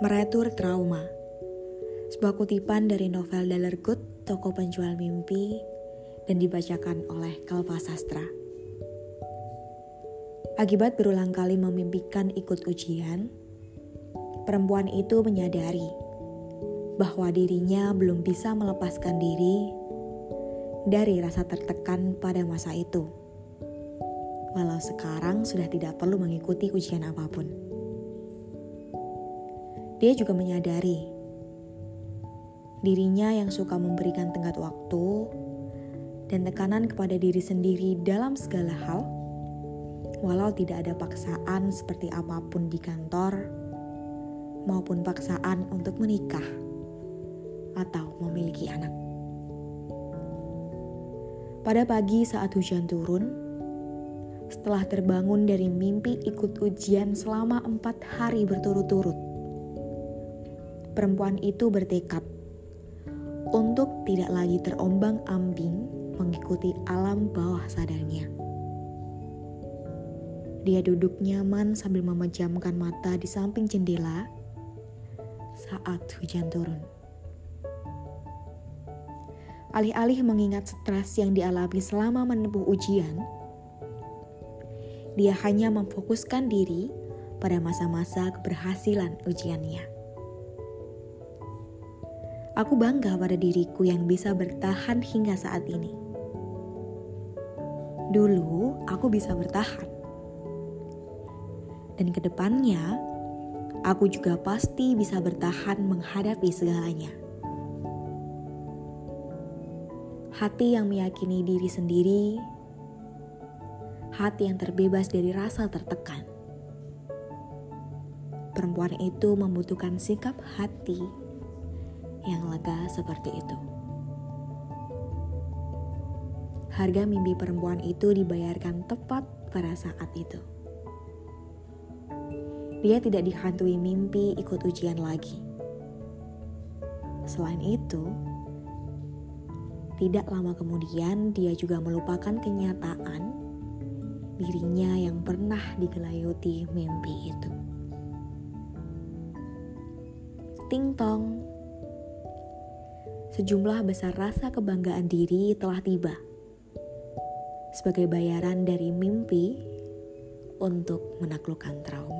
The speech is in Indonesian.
Meretur Trauma Sebuah kutipan dari novel Dalergut, toko penjual mimpi dan dibacakan oleh Kalpa Sastra. Akibat berulang kali memimpikan ikut ujian, perempuan itu menyadari bahwa dirinya belum bisa melepaskan diri dari rasa tertekan pada masa itu. Walau sekarang sudah tidak perlu mengikuti ujian apa pun. Dia juga menyadari dirinya yang suka memberikan tenggat waktu dan tekanan kepada diri sendiri dalam segala hal, walau tidak ada paksaan seperti apa pun di kantor maupun paksaan untuk menikah atau memiliki anak. Pada pagi saat hujan turun, setelah terbangun dari mimpi ikut ujian selama empat hari berturut-turut, perempuan itu bertekad untuk tidak lagi terombang-ambing mengikuti alam bawah sadarnya. Dia duduk nyaman sambil memejamkan mata di samping jendela saat hujan turun. Alih-alih mengingat stres yang dialami selama menempuh ujian, dia hanya memfokuskan diri pada masa-masa keberhasilan ujiannya. Aku bangga pada diriku yang bisa bertahan hingga saat ini. Dulu aku bisa bertahan. Dan ke depannya, aku juga pasti bisa bertahan menghadapi segalanya. Hati yang meyakini diri sendiri, hati yang terbebas dari rasa tertekan. Perempuan itu membutuhkan sikap hati yang lega seperti itu. Harga mimpi perempuan itu dibayarkan tepat pada saat itu. Dia tidak dihantui mimpi ikut ujian lagi. Selain itu, tidak lama kemudian dia juga melupakan kenyataan dirinya yang pernah digelayuti mimpi itu. Ting tong, sejumlah besar rasa kebanggaan diri telah tiba sebagai bayaran dari mimpi untuk menaklukkan trauma.